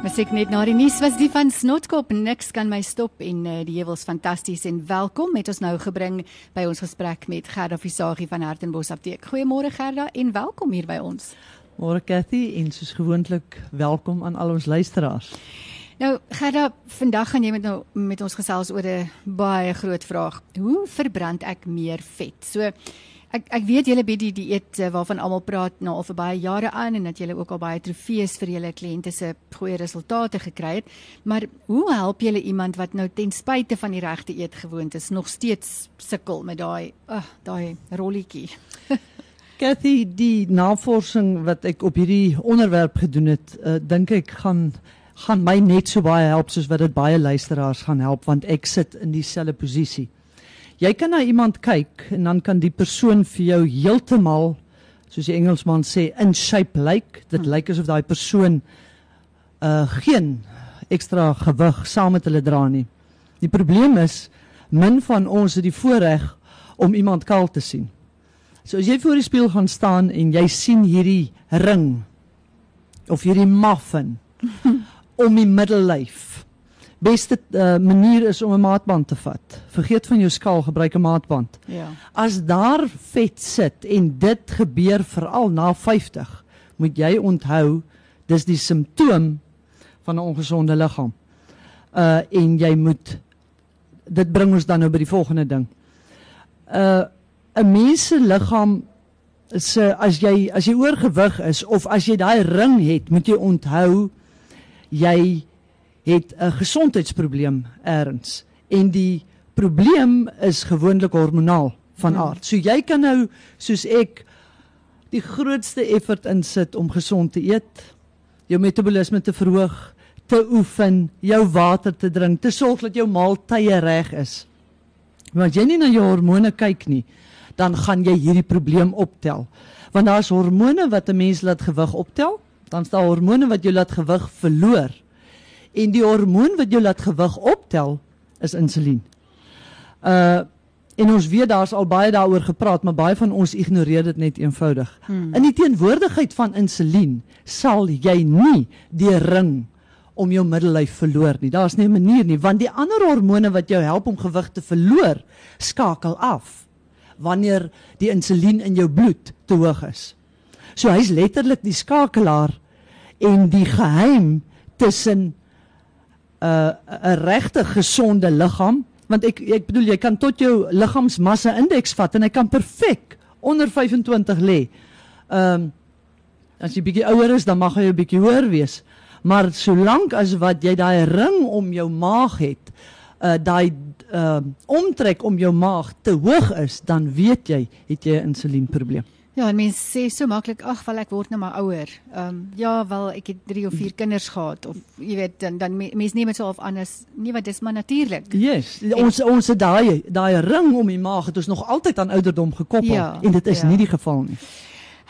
Musiek net na die nuus was die van Snotkop niks kan my stop en uh, die heuwels fantasties en welkom het ons nou gebring by ons gesprek met Gerda Visagie van Hartenbos Apteek. Goeiemôre Gerda en welkom hier by ons. Môre Cathy en soos gewoonlik welkom aan al ons luisteraars. Nou Gerda, vandag gaan jy met nou met ons gesels oor 'n baie groot vraag. Hoe verbrand ek meer vet? So Ek ek weet julle bied die dieet eh, waarvan almal praat nou al vir baie jare aan en dat julle ook al baie trofees vir julle kliënte se goeie resultate gekry het. Maar hoe help julle iemand wat nou ten spyte van die regte eetgewoontes nog steeds sukkel met daai uh, daai rolletjie? Cathy, die navorsing wat ek op hierdie onderwerp gedoen het, uh, dink ek gaan gaan my net so baie help soos wat dit baie luisteraars gaan help want ek sit in dieselfde posisie. Jy kan na iemand kyk en dan kan die persoon vir jou heeltemal soos die Engelsman sê in shape lyk. Dit lyk asof daai persoon uh geen ekstra gewig saam met hulle dra nie. Die probleem is min van ons het die voorreg om iemand kaal te sien. So as jy voor die spieël gaan staan en jy sien hierdie ring of hierdie muffin om die middellyf beste uh, manier is om 'n maatband te vat. Vergeet van jou skaal, gebruik 'n maatband. Ja. As daar vet sit en dit gebeur veral na 50, moet jy onthou dis die simptoom van 'n ongesonde liggaam. Uh en jy moet dit bring ons dan nou by die volgende ding. Uh 'n mens se liggaam se as jy as jy oorgewig is of as jy daai ring het, moet jy onthou jy het 'n gesondheidsprobleem erns en die probleem is gewoonlik hormonaal van hmm. aard. So jy kan nou soos ek die grootste effort insit om gesond te eet, jou metabolisme te verhoog, te oefen, jou water te drink, te sorg dat jou maaltye reg is. Maar as jy nie na jou hormone kyk nie, dan gaan jy hierdie probleem optel. Want daar's hormone wat 'n mens laat gewig optel, dan is daar hormone wat jou laat gewig verloor en die hormoon wat jou laat gewig optel is insulien. Uh en ons weet daar's al baie daaroor gepraat, maar baie van ons ignoreer dit net eenvoudig. Hmm. In die teenwoordigheid van insulien sal jy nie die ring om jou middellyf verloor nie. Daar's nie 'n manier nie, want die ander hormone wat jou help om gewig te verloor, skakel af wanneer die insulien in jou bloed te hoog is. So hy's letterlik die skakelaar en die geheim tussen uh, 'n regte gesonde liggaam want ek ek bedoel jy kan tot jou liggaamsmassa indeks vat en hy kan perfek onder 25 lê. Ehm um, as jy bietjie ouer is dan mag hy 'n bietjie hoër wees. Maar solank as wat jy daai ring om jou maag het, uh daai ehm uh, omtrek om jou maag te hoog is, dan weet jy het jy 'n insulienprobleem. Ja, en mense sê so maklik, ag, wel ek word nou maar ouer. Ehm um, ja, wel ek het 3 of 4 kinders gehad of jy weet dan dan mense neem dit so of anders. Nee, wat dis maar natuurlik. Yes, en, ons ons daai daai ring om die maag het ons nog altyd aan ouderdom gekoppel ja, en dit is ja. nie die geval nie.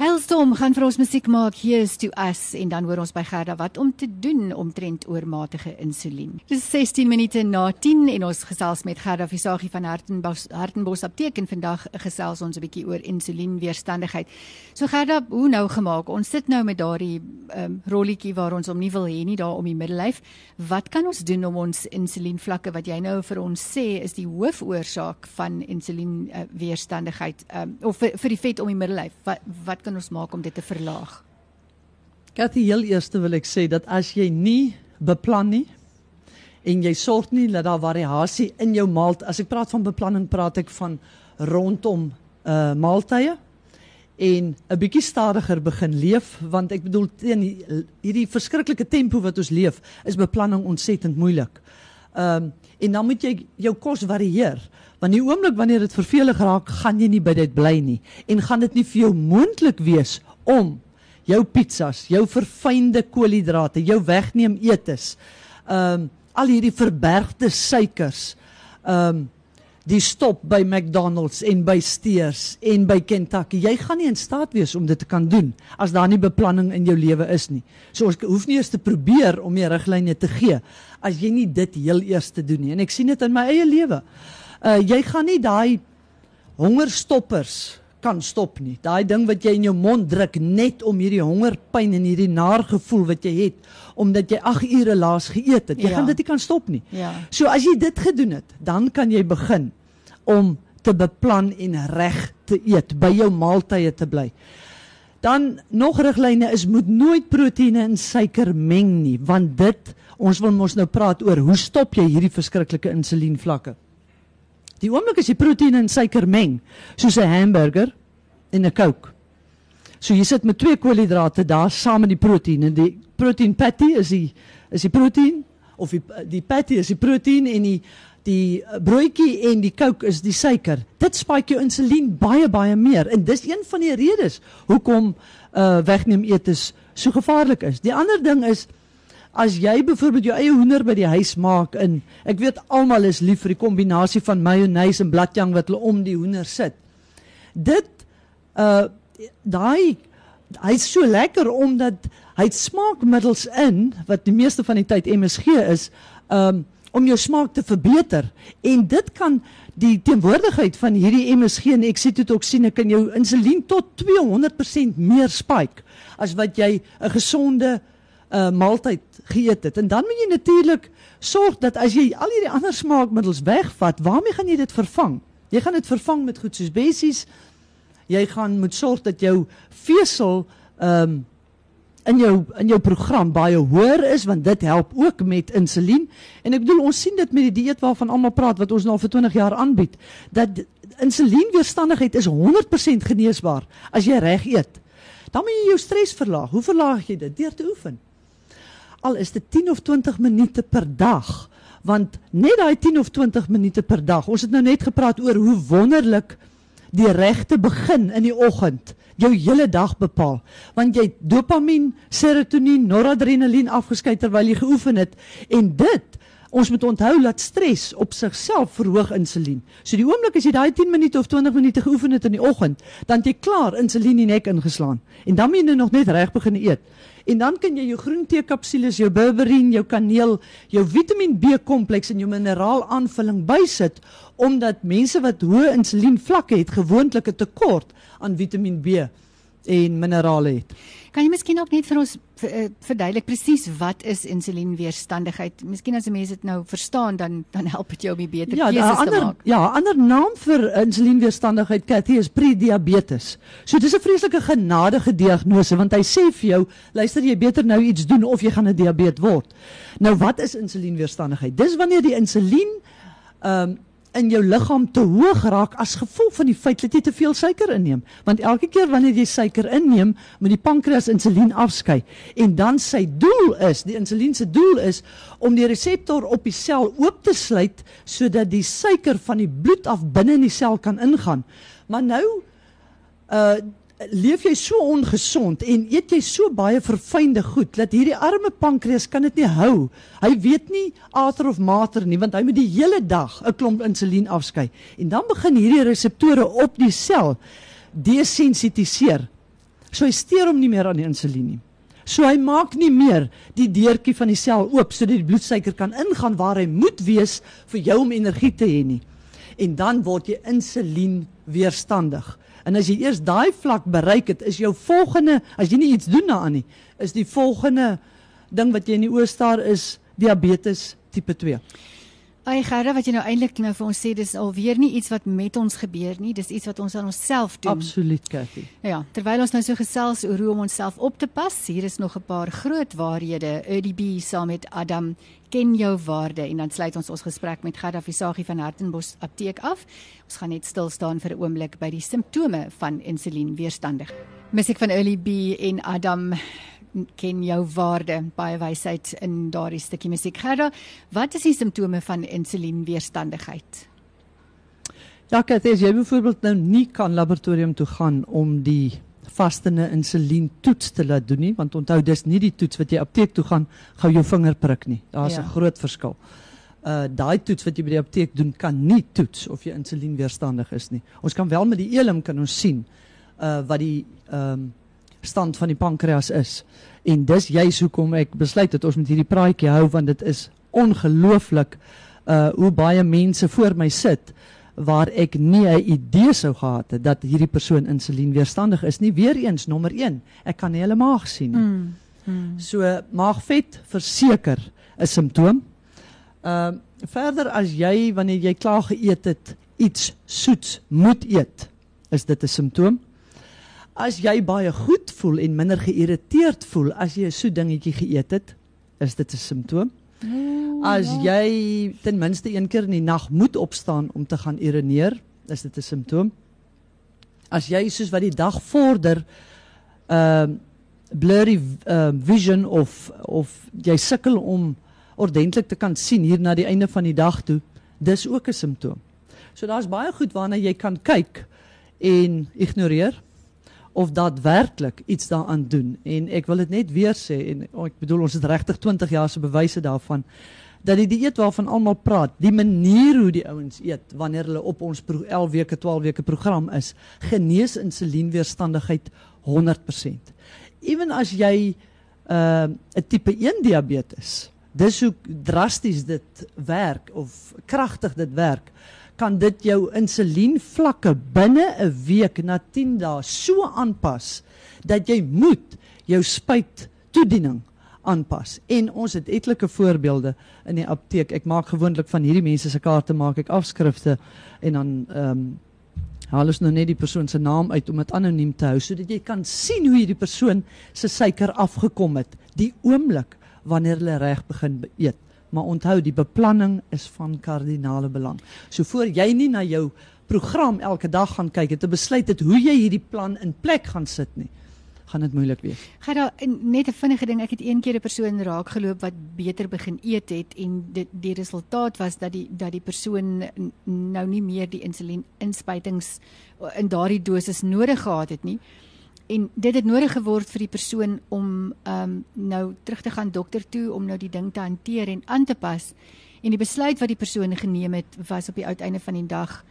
Helstorm gaan vir ons musiek maak Here's to us en dan hoor ons by Gerda wat om te doen omtrent oormatige insulien. Dis 16 minute na 10 en ons gesels met Gerda Visagie van Hartenbos Hartenbos Apteek en vandag gesels ons 'n bietjie oor insulienweerstandigheid. So Gerda, hoe nou gemaak? Ons sit nou met daardie um, rolletjie waar ons hom nie wil hê nie daar om die middellyf. Wat kan ons doen om ons insulienvlakke wat jy nou vir ons sê is die hoofoorsaak van insulienweerstandigheid um, of vir, vir die vet om die middellyf? Wat wat kan ons maak om dit te verlaag? Kathy, heel eerste wil ek sê dat as jy nie beplan nie en jy sorg nie dat daar variasie in jou maalt, as ek praat van beplanning, praat ek van rondom uh maaltye en 'n bietjie stadiger begin leef want ek bedoel teen hierdie verskriklike tempo wat ons leef is beplanning ontsettend moeilik. Ehm um, en dan moet jy jou kos varieer. Want die oomblik wanneer dit vervelig raak, gaan jy nie by dit bly nie en gaan dit nie vir jou moontlik wees om jou pizzas, jou verfynde koolhidrate, jou wegneem eetes, ehm um, al hierdie verbergde suikers, ehm um, die stop by McDonald's en by Steers en by Kentucky. Jy gaan nie in staat wees om dit te kan doen as daar nie beplanning in jou lewe is nie. So ons hoef nie eers te probeer om jy riglyne te gee as jy nie dit heel eers te doen nie. En ek sien dit in my eie lewe uh, jy gaan nie daai hongerstoppers kan stop nie. Daai ding wat jy in jou mond druk net om hierdie hongerpyn en hierdie naar gevoel wat jy het omdat jy 8 ure laas geëet het. Jy Ja. gaan dit nie kan stop nie. Ja. So as jy dit gedoen het, dan kan jy begin om te beplan en reg te eet, by jou maaltye te bly. Dan nog riglyne is moet nooit proteïene en suiker meng nie, want dit ons wil mos nou praat oor hoe stop jy hierdie verskriklike insulienvlakke. Die oomblik as jy proteïene en suiker meng, soos 'n hamburger en 'n Coke. So jy sit met twee koolhidrate daar saam met die proteïene. Die protein patty is die is die proteïen of die die patty is die proteïen en die die eh, broodjie en die Coke is die suiker. Dit spike jou insulien baie baie meer en dis een van die redes hoekom uh wegneem eetes so gevaarlik is. Die ander ding is as jy byvoorbeeld jou eie hoender by die huis maak in ek weet almal is lief vir die kombinasie van mayonnaise en bladjang wat hulle om die hoender sit. Dit uh daai hy's so lekker omdat hy het smaakmiddels in wat die meeste van die tyd MSG is um om jou smaak te verbeter en dit kan die teenwoordigheid van hierdie MSG en eksitotoksine kan jou insulien tot 200% meer spike as wat jy 'n gesonde uh maaltyd geëet het. En dan moet jy natuurlik sorg dat as jy al hierdie ander smaakmiddels wegvat, waarmee gaan jy dit vervang? Jy gaan dit vervang met goed soos bessies. Jy gaan moet sorg dat jou vesel ehm um, in jou in jou program baie hoër is want dit help ook met insulien. En ek bedoel ons sien dit met die dieet waarvan almal praat wat ons nou al vir 20 jaar aanbied dat insulienweerstandigheid is 100% geneesbaar as jy reg eet. Dan moet jy jou stres verlaag. Hoe verlaag jy dit? Deur te oefen. Al is dit 10 of 20 minute per dag. Want net daai 10 of 20 minute per dag. Ons het nou net gepraat oor hoe wonderlik die regte begin in die oggend jou hele dag bepaal want jy het dopamien, serotonien, noradrenalien afgeskei terwyl jy geoefen het en dit ons moet onthou dat stres op sigself verhoog insulien. So die oomblik as jy daai 10 minute of 20 minute geoefen het in die oggend, dan jy klaar insulien in die nek ingeslaan. En dan moet jy nog net reg begin eet. En dan kan jy jou groentee kapsules, jou berberine, jou kaneel, jou Vitamiin B kompleks en jou mineraal aanvulling bysit omdat mense wat hoë insulien vlakke het gewoonlik 'n tekort aan Vitamiin B en minerale het. Kan jy miskien ook net vir ons uh, verduidelik presies wat is insulienweerstandigheid? Miskien as 'n mens dit nou verstaan dan dan help dit jou om beter Ja, keuses te ander maak. ja, 'n ander naam vir insulienweerstandigheid Cathy is prediabetes. So dis 'n vreeslike genadige diagnose want hy sê vir jou, luister jy beter nou iets doen of jy gaan 'n diabetes word. Nou wat is insulienweerstandigheid? Dis wanneer die insulien ehm um, in jou liggaam te hoog raak as gevolg van die feit dat jy te veel suiker inneem. Want elke keer wanneer jy suiker inneem, moet die pankreas insulien afskei. En dan sy doel is, die insulien se doel is om die reseptor op die sel oop te sluit sodat die suiker van die bloed af binne in die sel kan ingaan. Maar nou uh leef jy so ongesond en eet jy so baie verfynde goed dat hierdie arme pankreas kan dit nie hou. Hy weet nie ater of mater nie want hy moet die hele dag 'n klomp insulien afskei. En dan begin hierdie reseptore op die sel desensitiseer. So hy steur hom nie meer aan die insulien nie. So hy maak nie meer die deurtjie van die sel oop sodat die bloedsuiker kan ingaan waar hy moet wees vir jou om energie te hê nie. En dan word jy insulien weerstandig. En as jy eers daai vlak bereik het, is jou volgende, as jy nie iets doen daaraan nie, is die volgende ding wat jy in die oë staar is diabetes tipe 2. Ai Gerda, wat jy nou eintlik nou vir ons sê, dis alweer nie iets wat met ons gebeur nie, dis iets wat ons aan onsself doen. Absoluut, Cathy. Ja, terwyl ons nou so gesels oor hoe om onsself op te pas, hier is nog 'n paar groot waarhede. UDB saam met Adam ken jou waarde en dan sluit ons ons gesprek met Gerda Visagie van Hartenbos Apteek af. Ons gaan net stil staan vir 'n oomblik by die simptome van insulienweerstandig. Musiek van Early B en Adam ken jou waarde baie wysheid in daardie stukkie musiek. Gerda, wat is die simptome van insulienweerstandigheid? Ja, Cathy, as jy byvoorbeeld nou nie kan laboratorium toe gaan om die vastende insulien toets te laat doen nie, want onthou dis nie die toets wat jy apteek toe gaan gou jou vinger prik nie. Daar's 'n Ja. groot verskil. Uh daai toets wat jy by die apteek doen kan nie toets of jy insulienweerstandig is nie. Ons kan wel met die elim kan ons sien uh wat die ehm um, stand van die pankreas is. En dis juis hoekom ek besluit het ons moet hierdie praatjie hou want dit is ongelooflik uh hoe baie mense voor my sit waar ek nie 'n idee sou gehad het dat hierdie persoon insulienweerstandig is nie. Weereens nommer 1, ek kan nie hulle maag sien nie. Mm. Mm. So maagvet verseker 'n simptoom. Ehm uh, verder as jy wanneer jy klaar geëet het, iets soets moet eet, is dit 'n simptoom. As jy baie goed voel en minder geïrriteerd voel as jy 'n soet dingetjie geëet het, is dit 'n simptoom. Ooh, As ja. jy ten minste een keer in die nag moet opstaan om te gaan urineer, is dit 'n simptoom. As jy soos wat die dag vorder ehm blurry uh, vision of of jy sukkel om ordentlik te kan sien hier na die einde van die dag toe, dis ook 'n simptoom. So daar's baie goed waarna jy kan kyk en ignoreer of daadwerklik iets daaraan doen en ek wil dit net weer sê en oh, ek bedoel ons het regtig 20 jaar se bewyse daarvan dat die dieet waarvan almal praat, die manier hoe die ouens eet wanneer hulle op ons pro- 11 weke, 12 weke program is, genees insulienweerstandigheid 100%. Ewen as jy 'n uh, tipe 1 diabetes, dis hoe drasties dit werk of kragtig dit werk kan dit jou insulienvlakke binne 'n week na 10 dae so aanpas dat jy moet jou spuit toediening aanpas. En ons het etlike voorbeelde in die apteek. Ek maak gewoonlik van hierdie mense se kaarte maak ek afskrifte en dan ehm um, haal ons nou net die persoon se naam uit om dit anoniem te hou sodat jy kan sien hoe hierdie persoon se suiker afgekom het die oomblik wanneer hulle reg begin be- eet. Maar onthou die beplanning is van kardinale belang. So voor jy nie na jou program elke dag gaan kyk en te besluit het hoe jy hierdie plan in plek gaan sit nie, gaan dit moeilik wees. Gaan daar net 'n vinnige ding. Ek het een keer 'n persoon raak geloop wat beter begin eet het en dit die resultaat was dat die dat die persoon nou nie meer die insulien inspuitings in daardie dosis nodig gehad het nie. En dit het nodig geword vir die persoon om ehm um, nou terug te gaan dokter toe om nou die ding te hanteer en aan te pas. En die besluit wat die persoon geneem het was op die uiteinde van die dag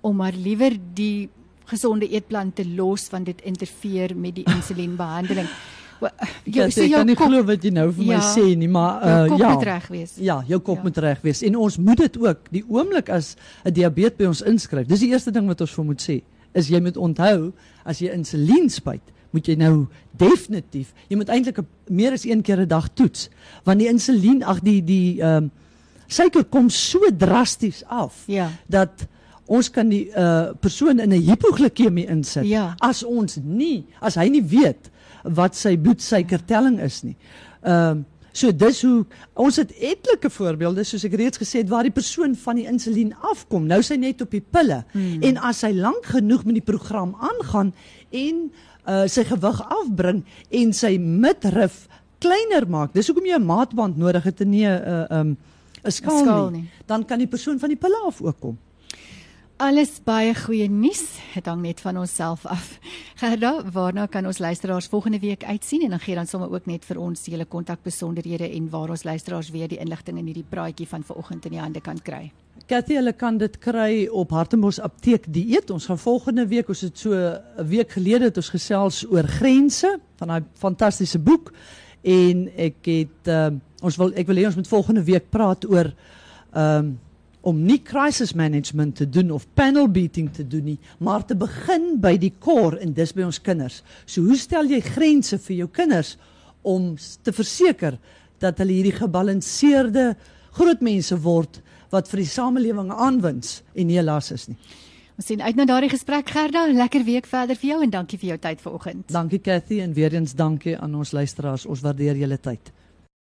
om maar liewer die gesonde eetplan te los want dit interfereer met die insulienbehandeling. Ja, ek jou kan nie kop- glo wat jy nou vir my Ja. sê nie, maar jou uh, kop ja. moet reg wees. Ja, jou kop Ja. moet reg wees en ons moet dit ook die oomblik as 'n diabetes by ons inskryf. Dis die eerste ding wat ons vir moet sê. Is jy moet onthou as jy insulien spuit, moet jy nou definitief, jy moet eintlik meer as een keer 'n dag toets, want die insulien, ag die die ehm um, suiker kom so drasties af Ja. dat ons kan die uh, persoon in 'n hipoglikemie insit Ja. as ons nie as hy nie weet wat sy bloedsuikertelling is nie. Ehm um, so dis hoe ons het etlike voorbeelde soos ek reeds gesê het waar die persoon van die insulien afkom. Nou is hy net op die pille Hmm. en as hy lank genoeg met die program aangaan en uh, sy gewig afbring en sy midrif kleiner maak. Dis hoekom jy 'n maatband nodig het en nie 'n uh, um, 'n skaal, skaal nie. Dan kan die persoon van die pille af ook kom. Alles baie goeie nuus. Dit hang net van onsself af. Gerda, waarna kan ons luisteraars volgende week uitsien en dan gee dan sommer ook net vir ons hele kontakbesonderhede en waar ons luisteraars weer die inligting in hierdie praatjie van vanoggend in die hande kan kry. Cathy, hulle kan dit kry op Hartenbos Apteek Dieet. Ons gaan volgende week, ons het so 'n week gelede het ons gesels oor grense van daai fantastiese boek en ek het um, ons wil ek wil hê ons moet volgende week praat oor um, om nie crisis management te doen of panel beating te doen nie, maar te begin by die core en dis by ons kinders. So hoe stel jy grense vir jou kinders om te verseker dat hulle hierdie gebalanseerde groot mense word wat vir die samelewing aanwins en nie las is nie. Ons sien uit na daardie gesprek Gerda. Lekker week verder vir jou en dankie vir jou tyd vanoggend. Dankie Cathy en weer eens dankie aan ons luisteraars. Ons waardeer julle tyd.